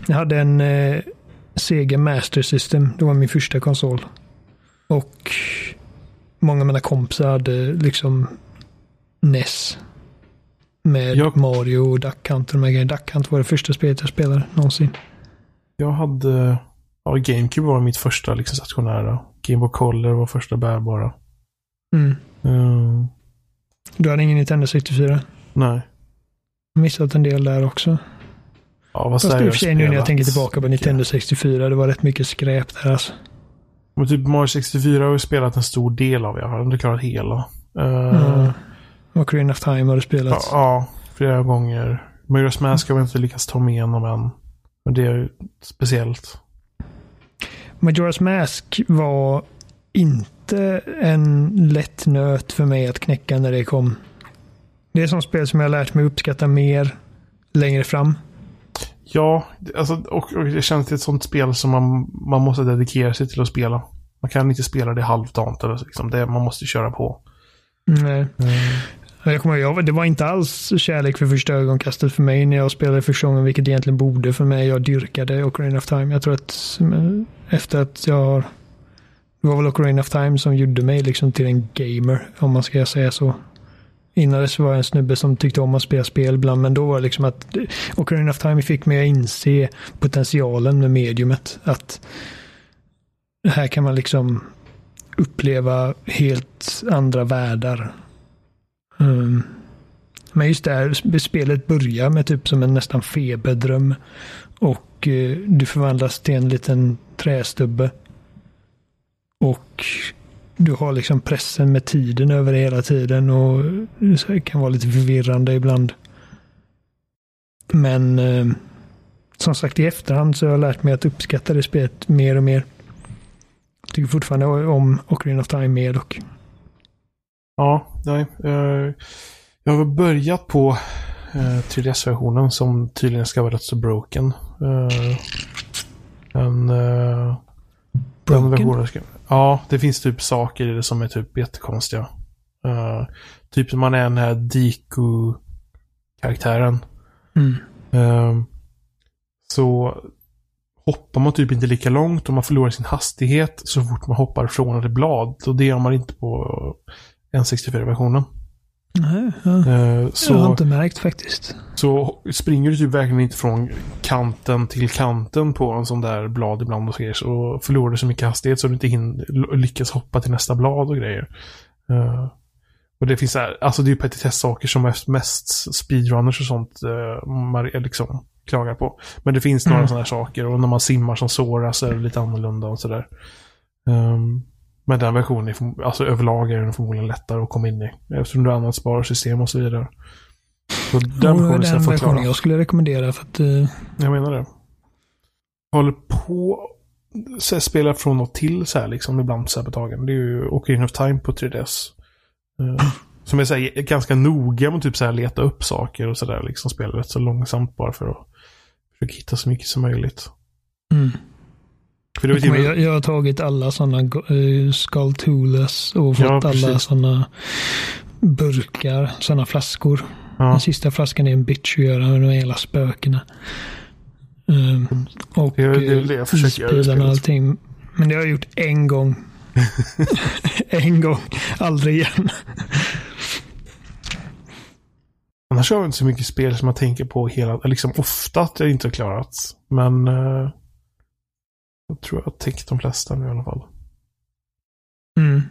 Jag hade en eh, Sega Master System, det var min första konsol. Och många av mina kompisar hade liksom NES. Med Jag- Mario och Duck Hunt och de här grejerna. Duck Hunt var det första spelet jag spelade någonsin. Jag hade... Ja, GameCube var mitt första liksom, stationära. Game Boy Color var första bärbara. Mm. Mm, Du hade ingen Nintendo 64? nej. Missat en del där också. Ja, vad Fast i och för sig nu när jag tänker tillbaka på Nintendo 64, det var rätt mycket skräp där alltså. Men typ Mario 64 har jag spelat en stor del av. Jag har inte klarat hela. Uh, Mm. Ocarina of Time har du spelat. ja, ja, flera gånger. Majora's Mask har jag inte lyckats ta mig igenom än. Men det är ju speciellt. Majora's Mask var inte en lätt nöt för mig att knäcka när det kom. Det är som spel som jag har lärt mig uppskatta mer längre fram. Ja, alltså, och, och det känns till ett sånt spel som man, man måste dedikera sig till att spela. Man kan inte spela det halvdant. Eller så, liksom. det, man måste köra på. Nej. Jag kommer ihåg, det var inte alls kärlek för första ögonkastet för mig när jag spelade första gången, vilket egentligen borde för mig. Jag dyrkade Ocarina of Time. Jag tror att eh, efter att jag har... Det var väl Ocarina of Time som gjorde mig liksom till en gamer, om man ska säga så. Innan dess var jag en snubbe som tyckte om att spela spel ibland, men då var det liksom att Ocarina of Time fick mig att inse potentialen med mediumet. Att här kan man liksom uppleva helt andra världar. Mm. Men just där, spelet börjar med typ som en nästan feberdröm. Och eh, du förvandlas till en liten trästubbe. Och du har liksom pressen med tiden över hela tiden och det kan vara lite förvirrande ibland. Men eh, som sagt i efterhand så har jag lärt mig att uppskatta det spelet mer och mer. Jag tycker fortfarande om Ocarina of Time mer dock. Ja, nej. eh, jag har börjat på eh, 3DS-versionen som tydligen ska vara rätt så broken. Uh, en, eh, den Broken? versionen ska, ja, det finns typ saker i det som är typ jättekonstiga. Uh, typ som man är den här Diku-karaktären. Mm. Eh, så hoppar man typ inte lika långt och man förlorar sin hastighet så fort man hoppar från ett blad. Och det gör man inte på N64-versionen. Nej. Eh, Jag har så, inte märkt faktiskt. så springer du typ verkligen inte från kanten till kanten på en sån där blad ibland och grejer. Så förlorar du så mycket hastighet så du inte hinner, lyckas hoppa till nästa blad och grejer. Eh, och det finns här, alltså det är ju petitess-saker som mest, speedrunners och sånt uh, man liksom klagar på. Men det finns några Mm. sådana här saker och när man simmar som Sora så är det lite annorlunda och sådär. Um, men den versionen, är, alltså överlag är den förmodligen lättare att komma in i. Eftersom du använder sparsystem och så vidare. Så den versionen den jag versionen jag skulle rekommendera för att eh, Jag menar det. Håller på så spelar från och till så här liksom ibland så här på tagen. Det är ju Ocarina of Time på 3DS. Eh, som är så här, ganska noga med typ så här leta upp saker och sådär. Liksom spelar rätt så långsamt bara för att försöka hitta så mycket som möjligt. mm. Typ, jag, jag har tagit alla sådana uh, Skulltulas och fått Ja, alla sådana burkar, sådana flaskor. ja, Den sista flaskan är en bitch att göra med de hela spökena. Um, och Det är- det är eh, det jag försöker göra i ispilen och allting. Men det har jag gjort en gång. en gång. Aldrig igen. annars har jag inte så mycket spel som jag tänker på hela, liksom ofta att jag inte har klarat. Men eh, jag tror jag har täckt de flesta nu i alla fall. Mm.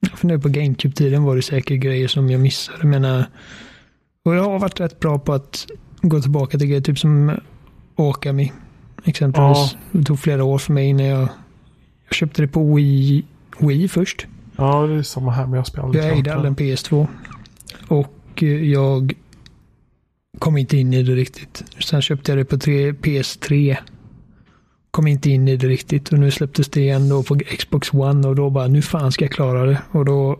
Jag funderar på GameCube-tiden var det säkert grejer som jag missade. Jag menar, och jag har varit rätt bra på att gå tillbaka till grejer, typ som Okami. Exempelvis. Det tog flera år för mig innan jag, jag köpte det på Wii, Wii först. Ja, det är samma här, men jag spelar aldrig Jag ägde aldrig en PS2. Och eh, jag kom inte in i det riktigt. Sen köpte jag det på tre, PS3. Kom inte in i det riktigt och nu släpptes det igen då på Xbox One och då bara nu fan ska jag klara det. Och då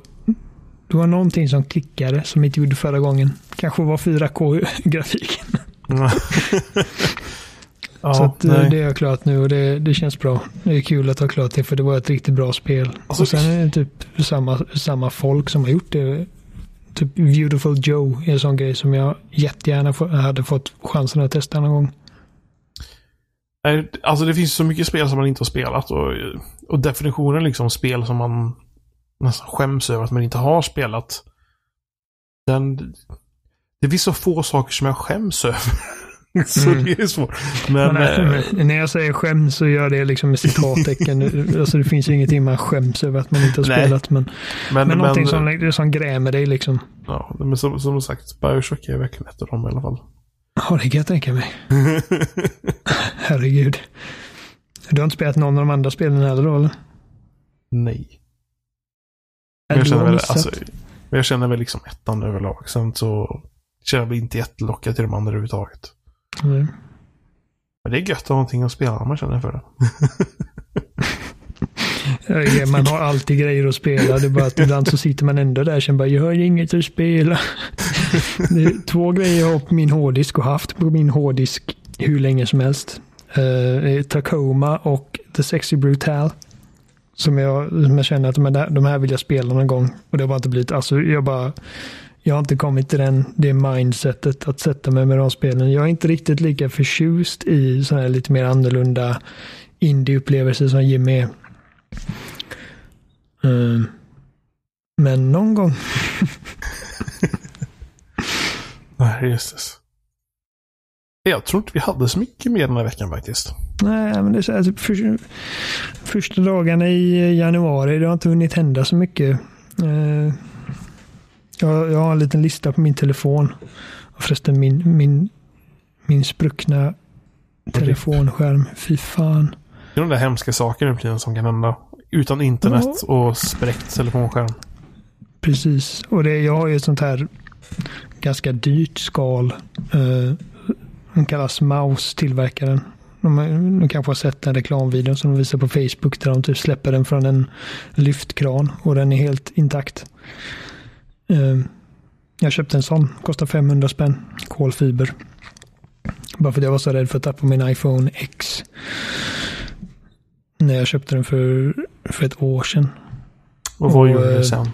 det var någonting som klickade som inte gjorde förra gången. Kanske var 4K-grafiken. Ja. Så att, eh, nej. det är jag klart nu och det, det känns bra. Det är kul att ha klart det för det var ett riktigt bra spel. Alltså, och sen är det typ samma, samma folk som har gjort det. Typ Beautiful Joe är en sån grej som jag jättegärna hade fått chansen att testa någon gång. Nej, Alltså det finns så mycket spel som man inte har spelat och, och definitionen liksom spel som man nästan skäms över att man inte har spelat. Den, det finns så få saker som jag skäms över. så Mm. det är svårt. Men, Men, eh, men, när jag säger skäms så gör det liksom med citattecken. alltså det finns ju ingenting man skäms över att man inte har Nej. spelat. Men, men, men någonting men, som, som grämer dig liksom. ja, men som, som sagt, Bioshock är verkligen ett av dem i alla fall. Ja, det kan jag tänka mig. Herregud. Du har inte spelat någon av de andra spelen heller då eller? Nej. Men jag känner, väl, alltså, men jag känner väl liksom ettan överlag. Sen så känner jag mig inte jättelockad till de andra överhuvudtaget. Mm. Men det är gött att ha någonting att spela om man känner för det. Man har alltid grejer att spela. Det är bara att ibland så sitter man ändå där och känner bara, jag har inget att spela. Det är två grejer jag har på min hårddisk och haft på min hårddisk hur länge som helst eh, Tacoma och The Sexy Brutal. Som jag, som jag känner att de här, de här vill jag spela någon gång. Och det har bara inte blivit, alltså jag bara, jag har inte kommit till den, det mindsetet att sätta mig med de spelen. Jag är inte riktigt lika förtjust i sådana här lite mer annorlunda indieupplevelser som Jimmy är. Mm. Men någon gång. Nej, jösses. Jag tror inte vi hade så mycket mer den här veckan faktiskt. Nej, men det är så här, typ för, första dagarna i januari, det har inte hunnit hända så mycket. Eh, jag, jag har en liten lista på min telefon. Och förresten min, min, min spruckna telefonskärm. Fy fan. Det är de där hemska sakerna nu tiden som kan hända. Utan internet och spräckt telefonskärm. Precis. Och det, jag har ju ett sånt här ganska dyrt skal. Eh, den kallas Mouse, tillverkaren. De, de kanske har sett den reklamvideon som de visar på Facebook där de typ släpper den från en lyftkran och den är helt intakt. Eh, jag köpte en sån, kostar 500 spänn, kolfiber. Bara för att jag var så rädd för att tappa min iPhone X. När jag köpte den för, för ett år sedan. Och vad Och, gjorde eh, du sen?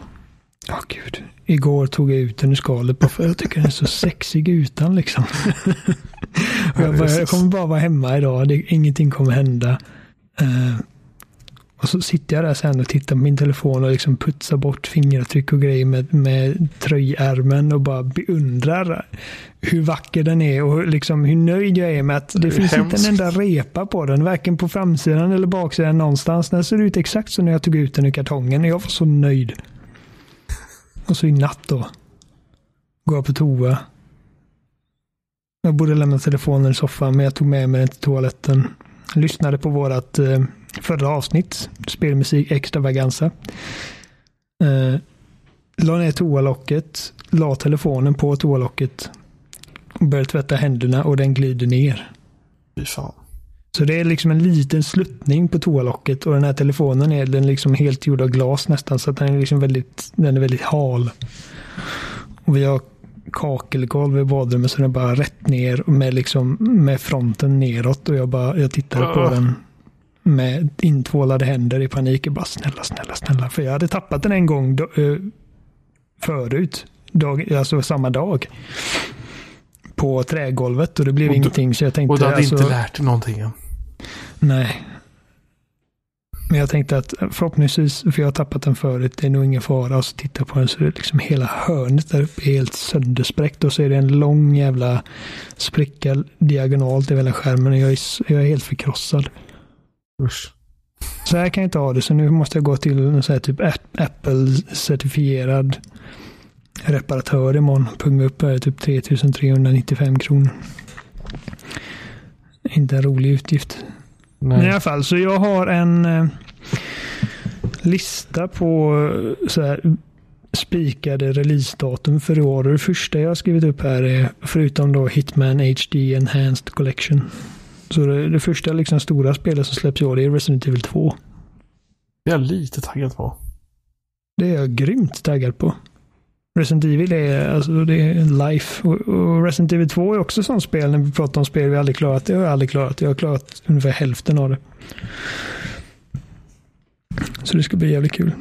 Ja, gud. Igår tog jag ut den ur skalet bara för jag tycker den är så sexig utan liksom. jag, bara, jag kommer bara vara hemma idag. Det, ingenting kommer hända. Eh, och så sitter jag där sen och tittar på min telefon och liksom putsar bort fingeravtryck och grejer med, med tröjärmen och bara beundrar hur vacker den är och liksom hur nöjd jag är med att det, Det finns hemskt. inte en enda repa på den. Varken på framsidan eller baksidan någonstans. Den ser ut exakt som när jag tog ut den ur kartongen. Jag var så nöjd. Och så i natt då. Går jag på toa. Jag borde lämna telefonen i soffan men jag tog med mig den till toaletten. Lyssnade på vårat eh, förra avsnitt. Spelmusik extravaganza. Eh, la ner toalocket. La telefonen på toalocket. Och började tvätta händerna och den glider ner. Fy fan. Så det är liksom en liten sluttning på toalocket och den här telefonen är den liksom helt gjord av glas nästan så att den är liksom väldigt, den är väldigt hal. Och vi har kakelgolv i badrummet så den är bara rätt ner med liksom med fronten neråt och jag bara, jag tittade på Ah. den med intvålade händer i panik och bara snälla, snälla, snälla. För jag hade tappat den en gång då, eh, förut. Dag, alltså samma dag. På trägolvet och det blev Och du- ingenting så jag tänkte Och du hade alltså, inte lärt dig någonting. Nej. Men jag tänkte att förhoppningsvis, för jag har tappat den förut, det är nog ingen fara. Och så tittar på den så är det liksom hela hörnet där uppe är helt sönderspräckt. Och så är det en lång jävla spricka diagonalt i hela skärmen. Och jag är, jag är helt förkrossad. Usch. Så här kan jag inte ha det. Så nu måste jag gå till en här typ Apple-certifierad reparatör imorgon. Punga upp är typ 3395 kronor. Inte en rolig utgift. Men i Nej. alla fall, så jag har en eh, lista på eh, så här, spikade releasedatum för i år. Det första jag har skrivit upp här är, förutom då Hitman HD Enhanced Collection. Så det, det första liksom stora spelet som släpps i år är Resident Evil 2. Det är jag lite taggad på. Det är jag grymt taggad på. Resident Evil är, alltså, det är life. Och, och Resident Evil 2 är också sånt spel, när vi pratar om spel vi aldrig klarat. Det har jag aldrig klarat. Jag har klarat ungefär hälften av det. Så det ska bli jävligt kul.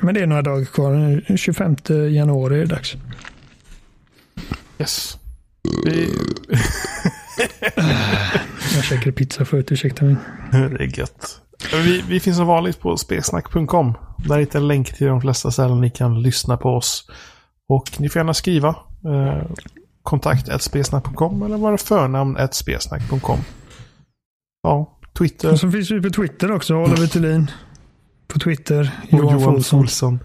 Men det är några dagar kvar. Den 25 januari är det dags. Yes. Vi... Jag käkade pizza förut, ursäkta mig. det är gött. Vi, vi finns som vanligt på spelsnack.com. Där hittar en länk till de flesta ställen ni kan lyssna på oss. Och ni får gärna skriva. Eh, kontakt spelsnack.com eller våra förnamn spelsnack.com. Ja, Twitter. Och så finns vi på Twitter också, Oliver Thulin. På Twitter, Och Johan, Johan Folsson. Olsson.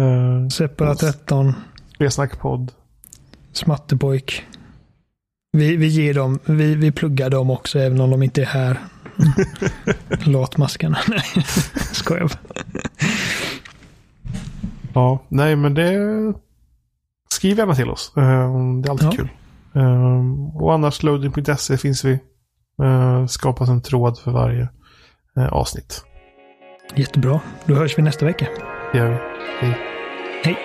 Uh, Seppala 13, Spelsnackpodd. Smattepojk. Vi, vi ger dem, vi, vi pluggar dem också även om de inte är här. Latmaskarna. Nej, skojar bara. Ja, nej men det... Skriv gärna till oss. Eh, det är alltid Ja. kul. Eh, och annars loading.se finns vi. Uh, skapas en tråd för varje eh, avsnitt. Jättebra. Då hörs vi nästa vecka. Det gör vi. Hej. Hej.